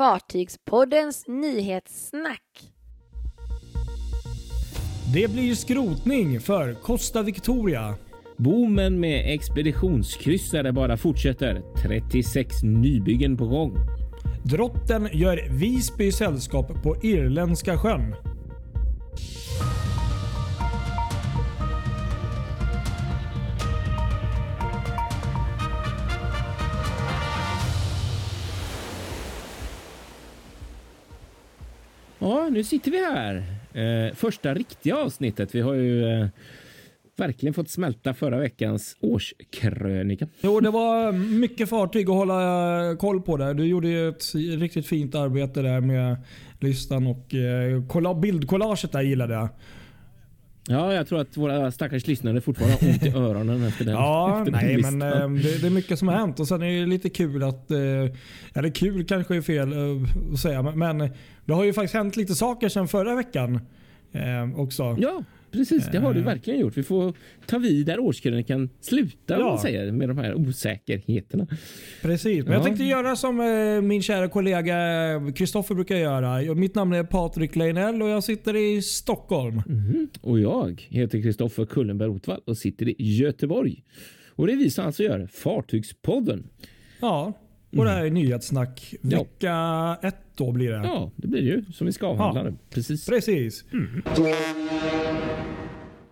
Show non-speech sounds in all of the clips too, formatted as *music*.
Fartygspoddens nyhetssnack. Det blir skrotning för Costa Victoria. Boomen med expeditionskryssare bara fortsätter. 36 nybyggen på gång. Drotten gör Visby sällskap på Irländska sjön. Ja, nu sitter vi här. Eh, första riktiga avsnittet. Vi har ju eh, verkligen fått smälta förra veckans årskrönika. Jo, det var mycket fartyg att hålla eh, koll på där. Du gjorde ju ett riktigt fint arbete där med listan och eh, bildkollaget där gillade jag. Ja, jag tror att våra stackars lyssnare fortfarande har ont i öronen efter den. Ja, *laughs* efter den nej, listan. men eh, det, det är mycket som har hänt och sen är det lite kul att, eh, eller kul kanske är fel eh, att säga, men, det har ju faktiskt hänt lite saker sedan förra veckan också. Ja, precis. Det har du verkligen gjort. Vi får ta vid där årskrönikan slutar, Ja. man säger, med de här osäkerheterna. Precis, men jag Ja. tänkte göra som eh, min kära kollega Kristoffer brukar göra. Mitt namn är Patrik Leinell och jag sitter i Stockholm. Och jag heter Kristoffer Kullenberg Rotvall och sitter i Göteborg. Och det är vi som alltså gör Fartygspodden. Ja, och det här är nyhetssnack. Ja. Vecka ett då blir det. Ja, det blir det ju som vi ska avhandla Ja. Precis. Precis.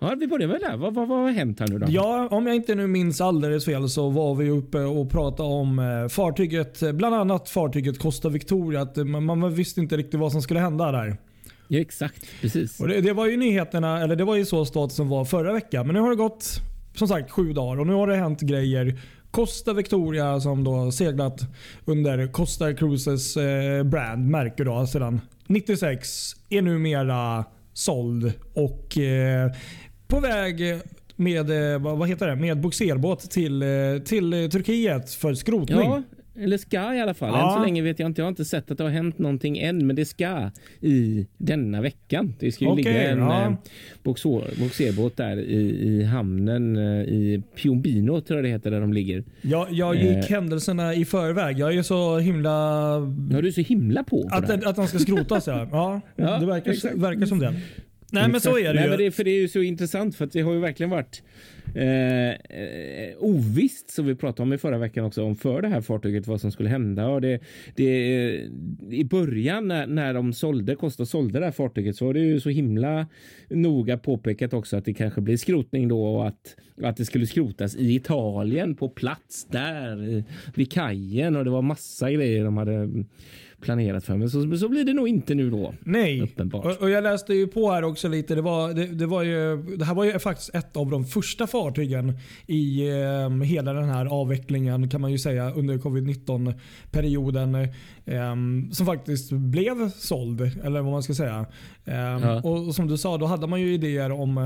Ja, vi börjar väl där. Vad, vad, vad har hänt här nu då? Ja, om jag inte nu minns alldeles fel så var vi uppe och pratade om eh, fartyget, eh, bland annat fartyget Costa Victoria. Att eh, man, man visste inte riktigt vad som skulle hända där. Ja, exakt. Precis. Det, det var ju nyheterna, eller det var ju så statusen var förra veckan. Men nu har det gått som sagt sju dagar och nu har det hänt grejer. Costa Victoria som då seglat under Costa Cruises eh, brand, märke då, sedan 96 är numera såld och eh, på väg med, eh, vad heter det, med boxerbåt till, eh, till Turkiet för skrotning. Ja, eller ska i alla fall. Ja. Än så länge vet jag inte. Jag har inte sett att det har hänt någonting än, men det ska i denna veckan. Det ska ju Okej, ligga en ja. eh, boxer- boxerbåt där i, i hamnen eh, i Piombino, tror jag det heter, där de ligger. Jag, jag gick Eh. händelserna i förväg. Jag är så himla Ja, du är så himla på, på Att, att de ska skrotas ja. ja, *laughs* Ja, det verkar, verkar som det. Nej men så är det Nej, ju. men det, för det är ju så intressant för att det har ju verkligen varit eh, eh, ovisst som vi pratade om i förra veckan också om för det här fartyget vad som skulle hända och det, det i början när, när de sålde Costa sålde det här fartyget så var det ju så himla noga påpekat också att det kanske blir skrotning då och att, att det skulle skrotas i Italien på plats där i, vid kajen och det var massa grejer de hade planerat för men så, så blir det nog inte nu då. Nej. Uppenbart. Och, och jag läste ju på här också lite. Det, var, det, det, var ju, det här var ju faktiskt ett av de första fartygen i eh, hela den här avvecklingen kan man ju säga under covid-19 perioden. Eh, som faktiskt blev såld. Eller vad man ska säga. Eh, Ja. och, och som du sa, då hade man ju idéer om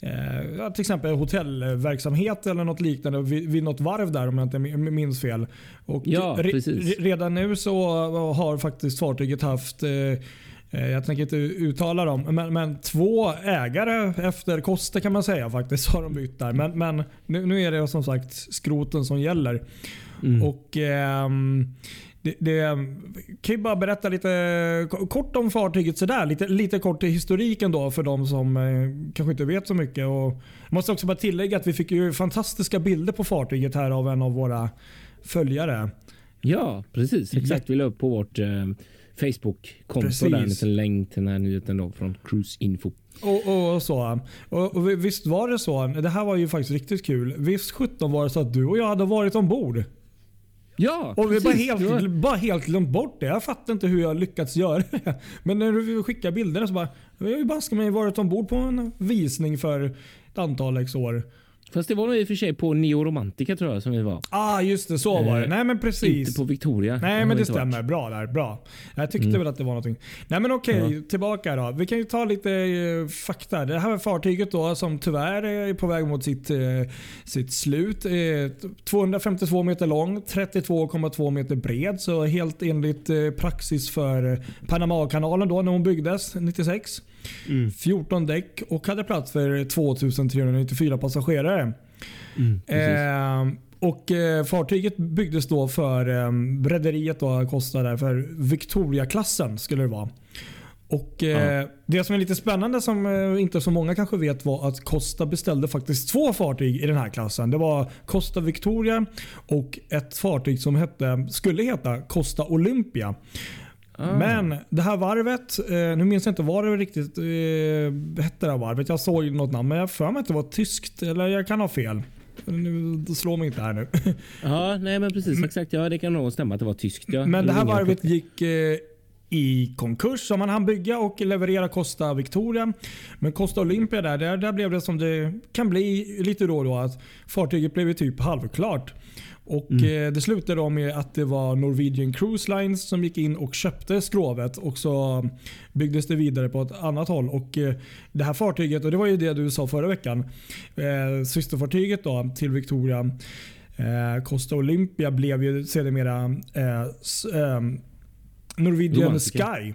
eh, till exempel hotellverksamhet eller något liknande vid, vid något varv där om jag inte minns fel. Och Ja, re- re- redan nu så har faktiskt fartyget haft eh, jag tänker inte uttala dem, men, men två ägare efter Costa kan man säga faktiskt *laughs* har de bytt där. Men, men nu, nu är det som sagt skroten som gäller. Mm. Och ehm, det, det, kan ju bara berätta lite kort om fartyget sådär. Lite, lite kort i historiken då för de som eh, kanske inte vet så mycket. Och jag måste också bara tillägga att vi fick ju fantastiska bilder på fartyget här av en av våra följare. Ja, precis. Exakt. Vi la upp på vårt eh, Facebook-konto där en liten länk till den här nyheten då från Cruise Info. Och, och så. Och, och visst var det så. Det här var ju faktiskt riktigt kul. Visst 17 var det så att du och jag hade varit ombord. Ja, Och vi bara. Det var- helt, bara helt glömt bort det. Jag fattar inte hur jag lyckats göra det. Men när du skickar bilderna så bara. Vi har ju baske mig varit ombord på en visning för ett antal x år. Fast det var nog i och för sig på Neo Romantica tror jag som vi var. Ah just det, så var det. Eh, Nej men precis. Inte på Victoria. Nej men det inte varit. stämmer. Bra där. Bra. Jag tyckte Mm. väl att det var någonting. Nej men okej, tillbaka då. Vi kan ju ta lite eh, fakta. Det här fartyget då som tyvärr är på väg mot sitt, eh, sitt slut. Eh, 252 meter lång, 32,2 meter bred. Så helt enligt praxis för Panamakanalen då när hon byggdes 96. Mm. 14 däck och hade plats för 2394 passagerare. Mm. Eh, och eh, Fartyget byggdes då för eh, rederiet då, Costa där, för Victoria-klassen skulle det vara. Och eh. Det som är lite spännande som eh, inte så många kanske vet var att Costa beställde faktiskt två fartyg i den här klassen. Det var Costa Victoria och ett fartyg som hette, skulle heta Costa Olympia. Ah. Men det här varvet, eh, nu minns jag inte vad det riktigt eh, hette det här varvet. Jag såg något namn men jag för mig att det var tyskt. Eller jag kan ha fel. Nu slår mig inte här nu. *laughs* Ja, nej men precis. Exakt. Ja, det kan nog stämma att det var tyskt. Ja. Men det här varvet gick eh, i konkurs som man hann bygga och leverera Costa Victoria. Men Costa Olympia där, där, där blev det som det kan bli lite då och då. Att fartyget blev typ halvklart. Och Mm. eh, Det slutade då med att det var Norwegian Cruise Lines som gick in och köpte skrovet. Och så byggdes det vidare på ett annat håll. Och eh, Det här fartyget, och det var ju det du sa förra veckan. Eh, systerfartyget då till Victoria Costa Olympia blev ju sedermera eh, Norwegian. Sky.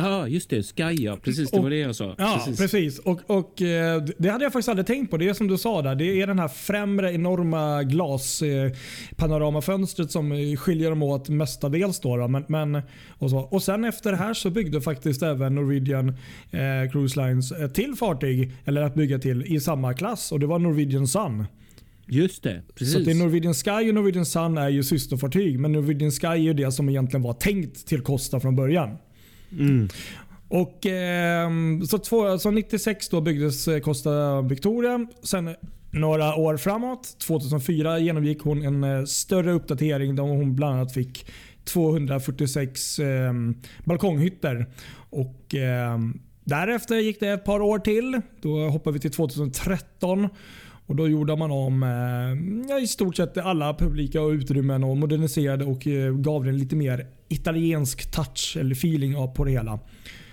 Ja, just det. Sky ja. Precis, det var det jag sa. Ja, precis. Och, och, eh, det hade jag faktiskt aldrig tänkt på. Det är som du sa där. Det är den här främre enorma glaspanoramafönstret som eh, skiljer dem åt mestadels. Då, då. Men, men, och, så. och sen efter det här så byggde faktiskt även Norwegian eh, Cruise Lines ett till fartyg, eller att bygga till, i samma klass. Och Det var Norwegian Sun. Just det. Precis. Så det är Norwegian Sky och Norwegian Sun är ju systerfartyg. Men Norwegian Sky är ju det som egentligen var tänkt till Costa från början. Mm. Och, eh, så, två, alltså 96 då byggdes eh, Costa Victoria. Sen eh, några år framåt, 2004, genomgick hon en eh, större uppdatering där hon bland annat fick 246 eh, balkonghytter. Och, eh, därefter gick det ett par år till. Då hoppar vi till 2013. Och Då gjorde man om eh, i stort sett alla publika utrymmen och moderniserade och eh, gav den lite mer italiensk touch eller feeling av på det hela.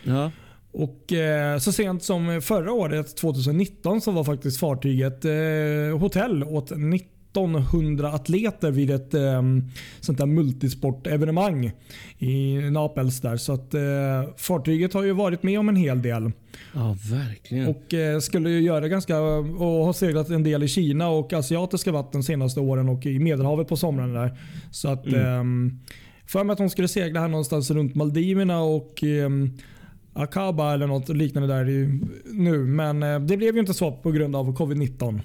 Ja. Och eh, Så sent som förra året, 2019, så var faktiskt fartyget eh, hotell åt 1900 atleter vid ett eh, sånt där multisportevenemang i Napels. Där. Så att, eh, fartyget har ju varit med om en hel del. ja, verkligen. Och eh, skulle ju göra ganska och har seglat en del i Kina och asiatiska vatten de senaste åren och i Medelhavet på somrarna. Där. Så att, ehm, för mig att hon skulle segla här någonstans runt Maldiverna och ehm, Akaba eller något liknande där nu. Men eh, det blev ju inte så på grund av covid-19.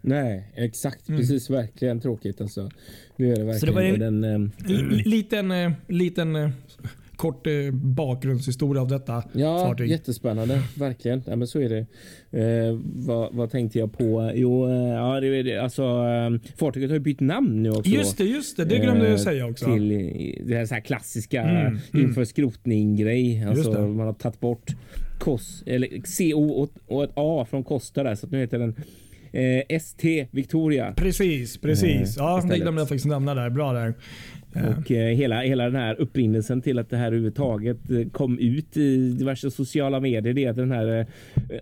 Nej, exakt. Precis. Verkligen tråkigt alltså. Det är det verkligen. Mm. Så det var en- Och den, ehm, L- liten eh, liten eh, kort eh, bakgrundshistoria av detta Ja, fartyg. jättespännande. Verkligen. Ja, men så är det. Eh, vad, vad tänkte jag på? Jo, eh, ja, det, det, alltså, eh, fartyget har ju bytt namn nu också. Just det, just det. Det glömde jag Eh, säga också. Till det här, så här klassiska Mm, mm. inför skrotning grej. Alltså, man har tagit bort KOS, eller CO och, och ett A från Costa där. Så nu heter den eh, ST Victoria. Precis, precis. Eh, Ja, det glömde jag faktiskt nämna där. Bra där. Och eh, hela, hela den här upprinnelsen till att det här överhuvudtaget eh, kom ut i diverse sociala medier det är att den här eh,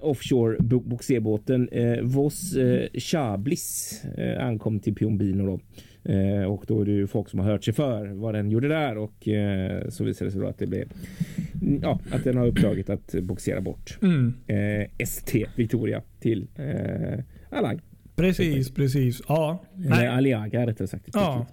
offshore bo- bogserbåten eh, Voss eh, Chablis ankom till Piombino då. Och då är det ju folk som har hört sig för vad den gjorde där och så visade det sig då att det blev ja, att den har uppdraget att bogsera bort Mm. ST Victoria till eh, Alang. Precis, precis. Ja. Eller. Aliaga rättare sagt. Ja.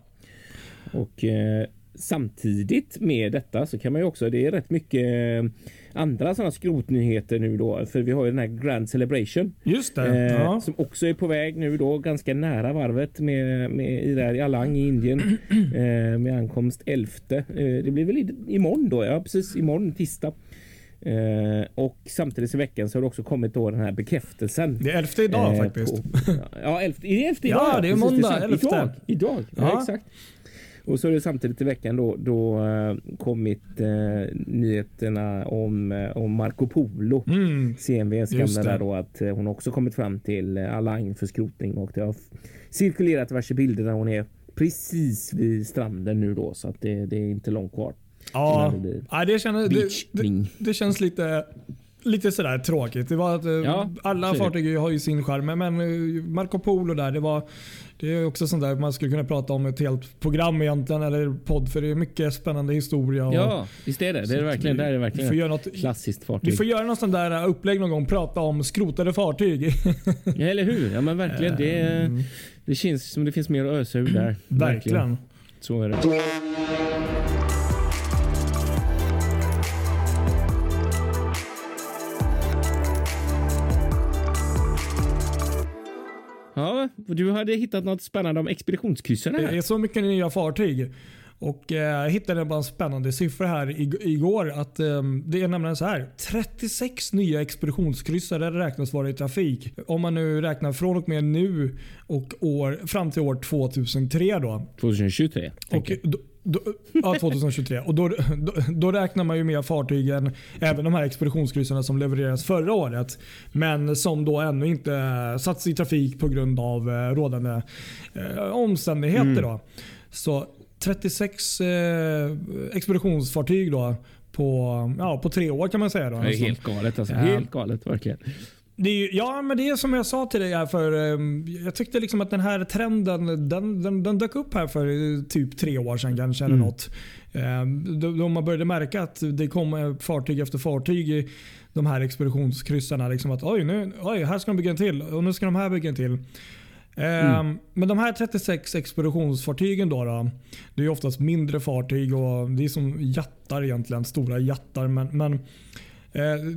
Och eh, samtidigt med detta så kan man ju också, det är rätt mycket eh, andra sådana skrotnyheter nu då. För vi har ju den här Grand Celebration Just det. eh, ja. som också är på väg nu då ganska nära varvet med, med i, där i Alang i Indien *clears throat* eh, med ankomst 11. Eh, det blir väl i, imorgon då? Ja, precis imorgon tisdag. Eh, och samtidigt i veckan så har det också kommit då den här bekräftelsen. Det är elfte idag Eh, faktiskt. På, ja, elfte, är det elfte *laughs* idag? Ja, det är Precis, måndag, sant. elfte. Idag, idag. Ja. Ja. exakt. Och så är det samtidigt i veckan då, då eh, kommit eh, nyheterna om, eh, om Marco Polo. Mm. CMVs gamla där då att eh, hon också kommit fram till Alang för skrotning och det har cirkulerat diverse bilder där hon är precis vid stranden nu då så att det, det är inte långt kvar. Ja. det ja det, känner, det, det, det känns lite lite sådär tråkigt. Det var att, eh, Ja, alla det. fartyg har ju sin charm, men eh, Marco Polo där, det var det är också sånt där man skulle kunna prata om ett helt program egentligen, eller podd, för det är mycket spännande historia. och- Ja, visst är det. Det är verkligen, vi- det är Vi verkligen får ett göra något, klassiskt vi fartyg. får göra något sånt där upplägg någon gång, prata om skrotade fartyg. *laughs* Ja, eller hur? Ja, men verkligen. Det, Mm. det känns som det finns mer att ösa ur där. Verkligen. Så är det. Du hade hittat något spännande om expeditionskryssarna Det är så mycket nya fartyg. Och eh, jag hittade bara en spännande siffra här ig- igår. Att, eh, det är nämligen så här. 36 nya expeditionskryssare räknas vara i trafik. Om man nu räknar från och med nu och år, fram till år 2003. Då. 2023. Och då, då, ja, 2023. Och då, då, då räknar man ju med fartygen, även de här expeditionskryssarna som levererades förra året. Men som då ännu inte satts i trafik på grund av eh, rådande eh, omständigheter. Mm. Då. Så 36 eh, expeditionsfartyg då på, ja, på tre år kan man säga. Då. Det är helt galet alltså. Ja. Helt galet verkligen. Ju- ja, men det är som jag sa till dig här för ehm, Jag tyckte liksom att den här trenden den, den, den dök upp här för eh, typ tre år sedan kanske. Eller Mm. något. Ehm, Då, då man började märka att det kom eh, fartyg efter fartyg i de här expeditionskryssarna. Liksom att oj, nu, oj, här ska de bygga en till och nu ska de här bygga en till. Ehm, Mm. Men de här 36 expeditionsfartygen då, då Det är oftast mindre fartyg och det är som jattar egentligen. Stora jattar. Men, men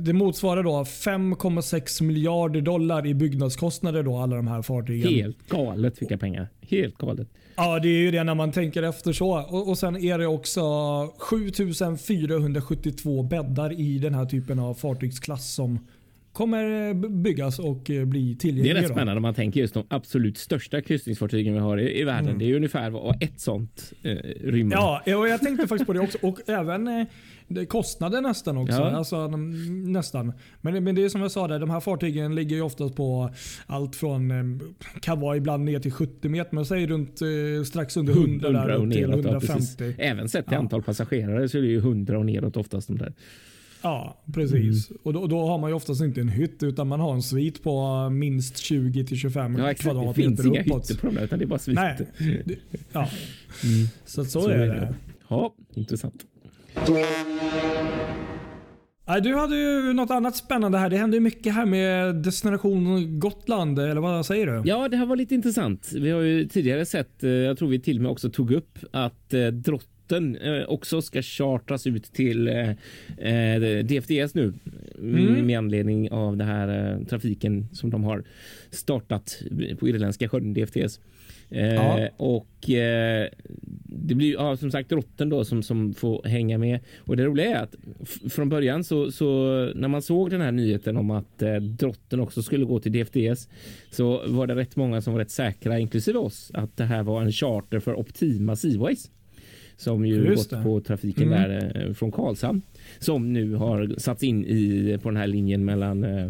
Det motsvarar då 5,6 miljarder dollar i byggnadskostnader då alla de här fartygen. Helt galet vilka pengar. Helt galet. Ja, det är ju det när man tänker efter så. Och, och Sen är det också 7472 bäddar i den här typen av fartygsklass som kommer eh, byggas och eh, bli Det är tillgängliga. rätt då. spännande om man tänker just de absolut största kryssningsfartygen vi har i, i världen. Mm. Det är ju ungefär vad ett sånt eh, rymmer. Ja, och jag tänkte faktiskt på det också. Och även eh, kostnader nästan också. Ja. Alltså, nästan. Men, men det är som jag sa, där, de här fartygen ligger ju oftast på allt från, eh, kan vara ibland ner till 70 meter, men säg runt eh, strax under 100, där, upp till neråt, ja, precis. 150. Även sett till Ja. antal passagerare så är det ju 100 och neråt oftast de där. Ja, precis. Mm. Och då, då har man ju oftast inte en hytt utan man har en svit på minst 20 till 25 Ja exakt, det kvadratmeter finns inga uppåt. hytter på de där utan det är bara sviter. Nej. Det- Ja. Mm. Så, att så, är det. Ja, intressant. Du hade ju något annat spännande här. Det hände ju mycket här med Destination Gotland. Eller vad säger du? Ja, det här var lite intressant. Vi har ju tidigare sett, eh, jag tror vi till och med också tog upp att eh, drotten eh, också ska chartras ut till eh, eh, DFDS nu Mm. med anledning av den här trafiken som de har startat på Irländska sjön DFDS. Eh, Ja. Och eh, det blir ja, som sagt drotten då som, som får hänga med. Och det roliga är att från början så, så när man såg den här nyheten om att eh, drotten också skulle gå till DFDS så var det rätt många som var rätt säkra, inklusive oss, att det här var en charter för Optima Seaways. Som ju Just gått det. på trafiken Mm. där eh, från Karlshamn. Som nu har satts in i på den här linjen mellan, eh,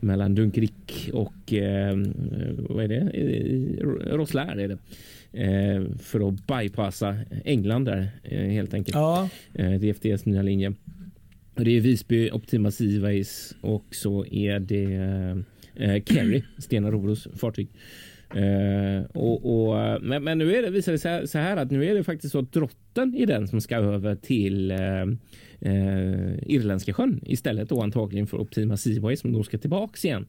mellan Dunkirk och eh, vad är det? Roslair är det. För att bypassa England där helt enkelt. Ja, DFDS nya linje. Det är Visby Optima Seaways och så är det eh, Kerry, Stena Roros fartyg. Eh, och, och, men, men nu är det, visar det sig så här att nu är det faktiskt så att drotten är den som ska över till eh, eh, Irländska sjön istället då antagligen för Optima Seaways som då ska tillbaks igen.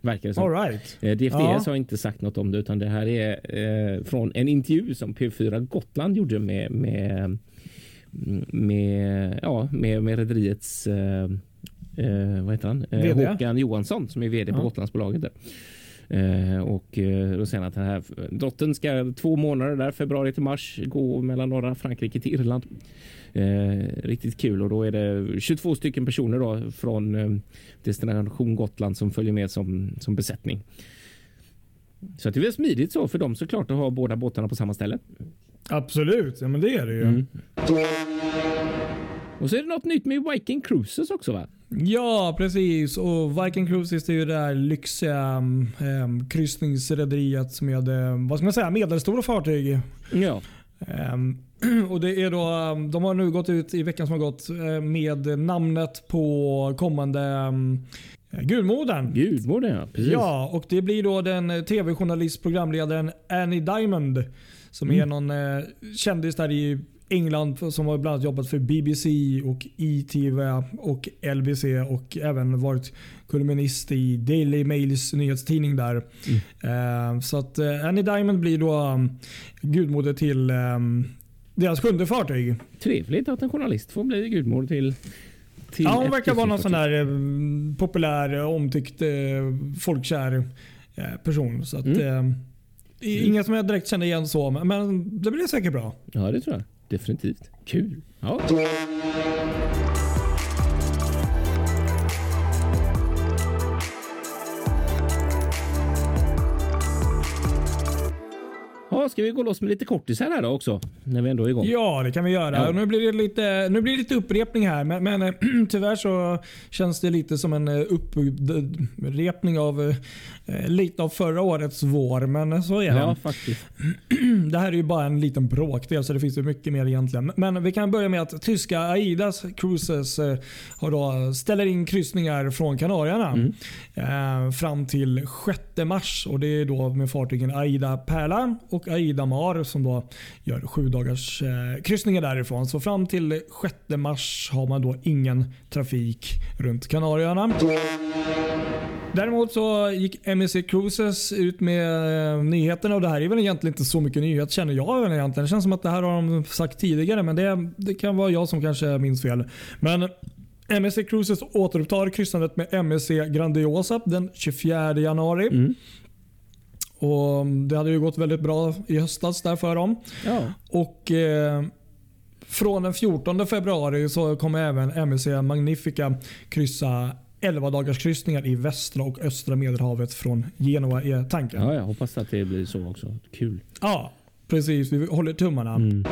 Verkar det som. all right. Eh, DFDS Ja. har inte sagt något om det utan det här är eh, från en intervju som P4 Gotland gjorde med med med, ja, med, med rederiets eh, eh, vad heter han? Håkan Johansson som är vd på Ja. Gotlandsbolaget. Där. Eh, och eh, då säger han att den här drotten ska två månader där februari till mars gå mellan norra Frankrike till Irland. Eh, riktigt kul och då är det 22 stycken personer då från eh, Destination Gotland som följer med som, som besättning. Så att det är väl smidigt så för dem såklart att ha båda båtarna på samma ställe. Absolut, ja, men det är det ju. Mm. Och så är det något nytt med Viking Cruises också va? Ja, precis. Och Viking Cruises är ju det där lyxiga um, kryssningsrederiet med eh, vad ska man säga, medelstora fartyg. Ja. Ehm, *clears throat* och det är då, um, de har nu gått ut i veckan som har gått med namnet på kommande um, Gudmodern. Gudmodern ja, precis. Ja, och det blir då den eh, tv-journalist programledaren Annie Diamond. Som Mm. är någon eh, kändis där i England som har bland annat jobbat för BBC och ITV och LBC och även varit kolumnist i Daily Mails nyhetstidning där. Mm. Eh, så att eh, Annie Diamond blir då um, gudmoder till um, deras sjunde fartyg. Trevligt att en journalist får bli gudmor till, Ja, hon verkar vara någon sån där eh, populär, omtyckt, folkkär person. Så att, Mm. Inget som jag direkt känner igen så, men det blir säkert bra. Ja, det tror jag. Definitivt. Kul. Ja. Ja, ska vi gå loss med lite kortisar här då också? När vi ändå är igång. Ja, det kan vi göra. Ja. Nu, blir det lite, nu blir det lite upprepning här, men, men eh, *clears throat* tyvärr så känns det lite som en eh, upprepning av eh, lite av förra årets vår. Men så är det. Ja, faktiskt. *clears throat* Det här är ju bara en liten bråkdel så det finns ju mycket mer egentligen. Men vi kan börja med att tyska Aidas Cruises har då, ställer in kryssningar från Kanarierna Mm. fram till 6 mars. Och Det är då med fartygen Aida Pärla och borta i Damar som då gör sju dagars eh, kryssningar därifrån. Så fram till 6 mars har man då ingen trafik runt Kanarieöarna. Däremot så gick MEC Cruises ut med eh, nyheterna och det här är väl egentligen inte så mycket nyhet känner jag väl egentligen. Det känns som att det här har de sagt tidigare men det, det kan vara jag som kanske minns fel. Men MSC Cruises återupptar kryssandet med MEC Grandiosa den 24 januari. Mm. Och Det hade ju gått väldigt bra i höstas där för dem. Ja. Och eh, Från den 14 februari så kommer även MEC Magnifica kryssa 11 dagars kryssningar i västra och östra medelhavet från Genua är tanken. ja, jag hoppas att det blir så också. Kul. Ja, precis. Vi håller tummarna. Mm.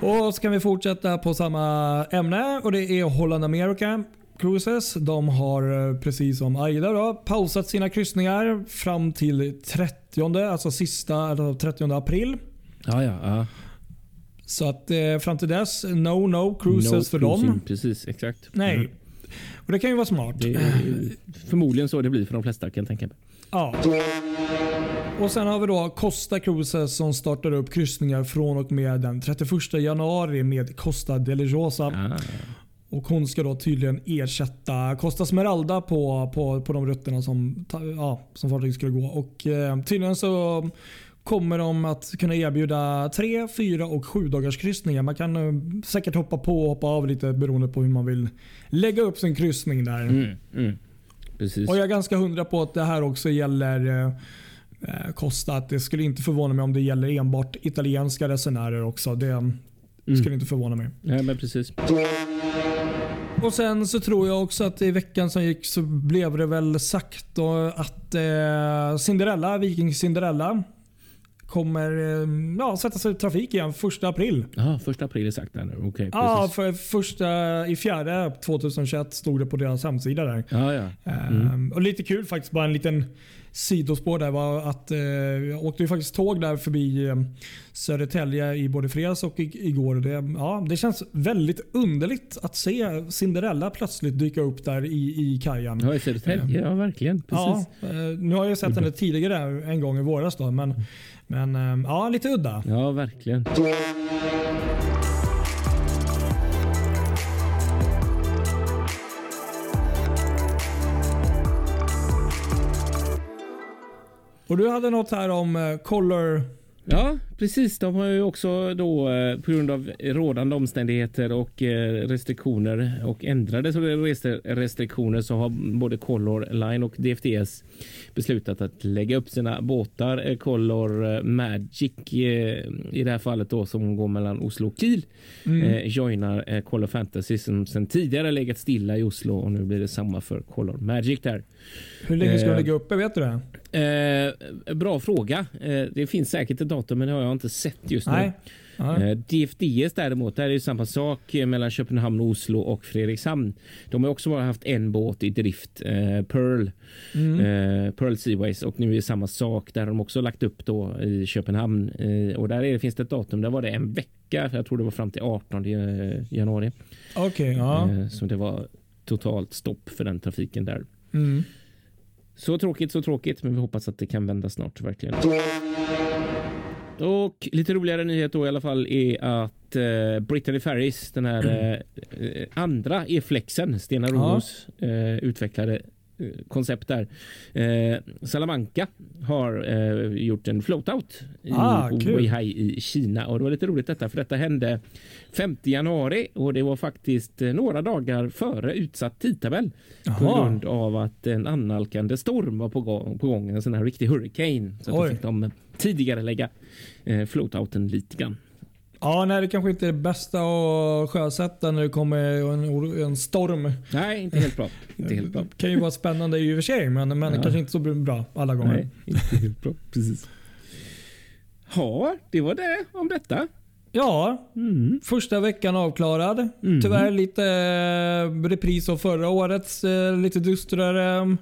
Och så kan vi fortsätta på samma ämne och det är Holland America Cruises. De har eh, precis som Aida då, pausat sina kryssningar fram till 30, alltså sista eller 30 april. Ja, ja. ja. Så att eh, fram till dess, no no cruises No för cruising. dem. Precis, exakt. Nej. Mm. Och Det kan ju vara smart. Det är förmodligen så det blir för de flesta kan jag tänka mig. Ja. Och Sen har vi då Costa Cruises som startar upp kryssningar från och med den 31 januari med Costa del Rosa. Ah. Och Hon ska då tydligen ersätta Costa Smeralda på, på, på de rutterna som, ja, som fartyget skulle gå. Och eh, Tydligen så kommer de att kunna erbjuda tre, fyra och sju dagars kryssningar. Man kan eh, säkert hoppa på och hoppa av lite beroende på hur man vill lägga upp sin kryssning där. Mm, mm. Och Jag är ganska hundra på att det här också gäller eh, eh, Costa. Att det skulle inte förvåna mig om det gäller enbart italienska resenärer också. Det skulle inte förvåna mig. Ja, men precis. Och Sen så tror jag också att i veckan som gick så blev det väl sagt att eh, Cinderella, Viking Cinderella kommer eh, ja, sätta sig i trafik igen första april. Ja, första april är sagt där nu. Okej, Ja, för första i fjärde 2021 stod det på deras hemsida där. Ja, ja. Ehm, och Lite kul faktiskt, bara en liten sidospår där var att eh, jag åkte ju faktiskt tåg där förbi eh, Södertälje i både fredags och i, igår. Det, ja, det känns väldigt underligt att se Cinderella plötsligt dyka upp där i, i kajen. Ja, i Södertälje. Ja, verkligen. Precis. Ja, eh, nu har jag sett henne tidigare en gång i våras då, men, men eh, ja, lite udda. Ja, verkligen. Och du hade något här om eh, Color. Ja, precis. De har ju också då eh, på grund av rådande omständigheter och eh, restriktioner och ändrade restriktioner så har både Color Line och DFDS beslutat att lägga upp sina båtar. Eh, Color Magic i det här fallet då som går mellan Oslo och Kiel eh, joinar Color Fantasy som sedan tidigare legat stilla i Oslo och nu blir det samma för Color Magic där. Hur länge ska de lägga uppe? Vet du det? Eh, bra fråga. Det finns säkert ett datum, men det har jag inte sett just nu. Nej. Ja. Eh, DFDS däremot, där är det samma sak eh, mellan Köpenhamn, Oslo och Fredrikshamn. De har också bara haft en båt i drift, eh, Pearl, Mm. eh, Pearl Seaways och nu är det samma sak där har de också lagt upp då i Köpenhamn eh, och där är finns det ett datum. Där var det en vecka, jag tror det var fram till 18 januari. Okej, ja. Eh, så det var totalt stopp för den trafiken där. Mm. Så tråkigt, så tråkigt, men vi hoppas att det kan vända snart verkligen. Och lite roligare nyhet då i alla fall är att eh, Brittany Ferries, den här eh, eh, andra E-flexen, Stena eh, utvecklade eh, koncept där. Eh, Salamanca har eh, gjort en floatout i Ah, kul. Weihai i Kina och det var lite roligt detta för detta hände 5 januari och det var faktiskt eh, några dagar före utsatt tidtabell på Jaha. grund av att en annalkande storm var på gång, på gång en sån här riktig hurricane. Så att då Oj. fick de tidigare lägga eh, floatouten lite grann. Ja, nej, det kanske inte är det bästa att sjösätta när det kommer en, en storm. Nej, inte helt bra. Inte helt bra. Det kan ju vara spännande i och för sig, men, men Ja. kanske inte så bra alla gånger. Nej, inte helt bra. Precis. Ja, det var det om detta. Ja, Mm. första veckan avklarad. Mm. Tyvärr lite eh, repris av förra årets eh, lite dystrare eh,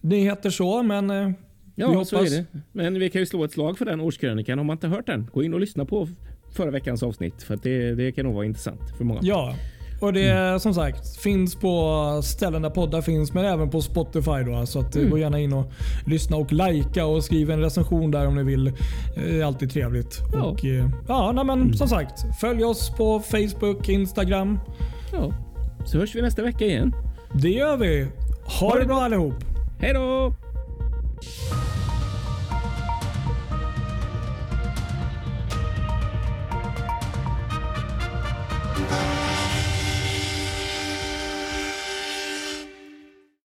nyheter så, men eh, Ja, Vi så hoppas. är det. Men vi kan ju slå ett slag för den årskrönikan. Om man inte hört den, gå in och lyssna på förra veckans avsnitt. För det, det kan nog vara intressant för många. ja. Och det som sagt finns på ställen där poddar finns, men även på Spotify. Då, så att, Mm. gå gärna in och lyssna och likea och skriv en recension där om ni vill. Eh, Det är alltid trevligt. Ja. Och, eh, ja, nej, men som sagt, följ oss på Facebook, Instagram. Ja. Så hörs vi nästa vecka igen. Det gör vi. Ha det bra allihop. Hej då!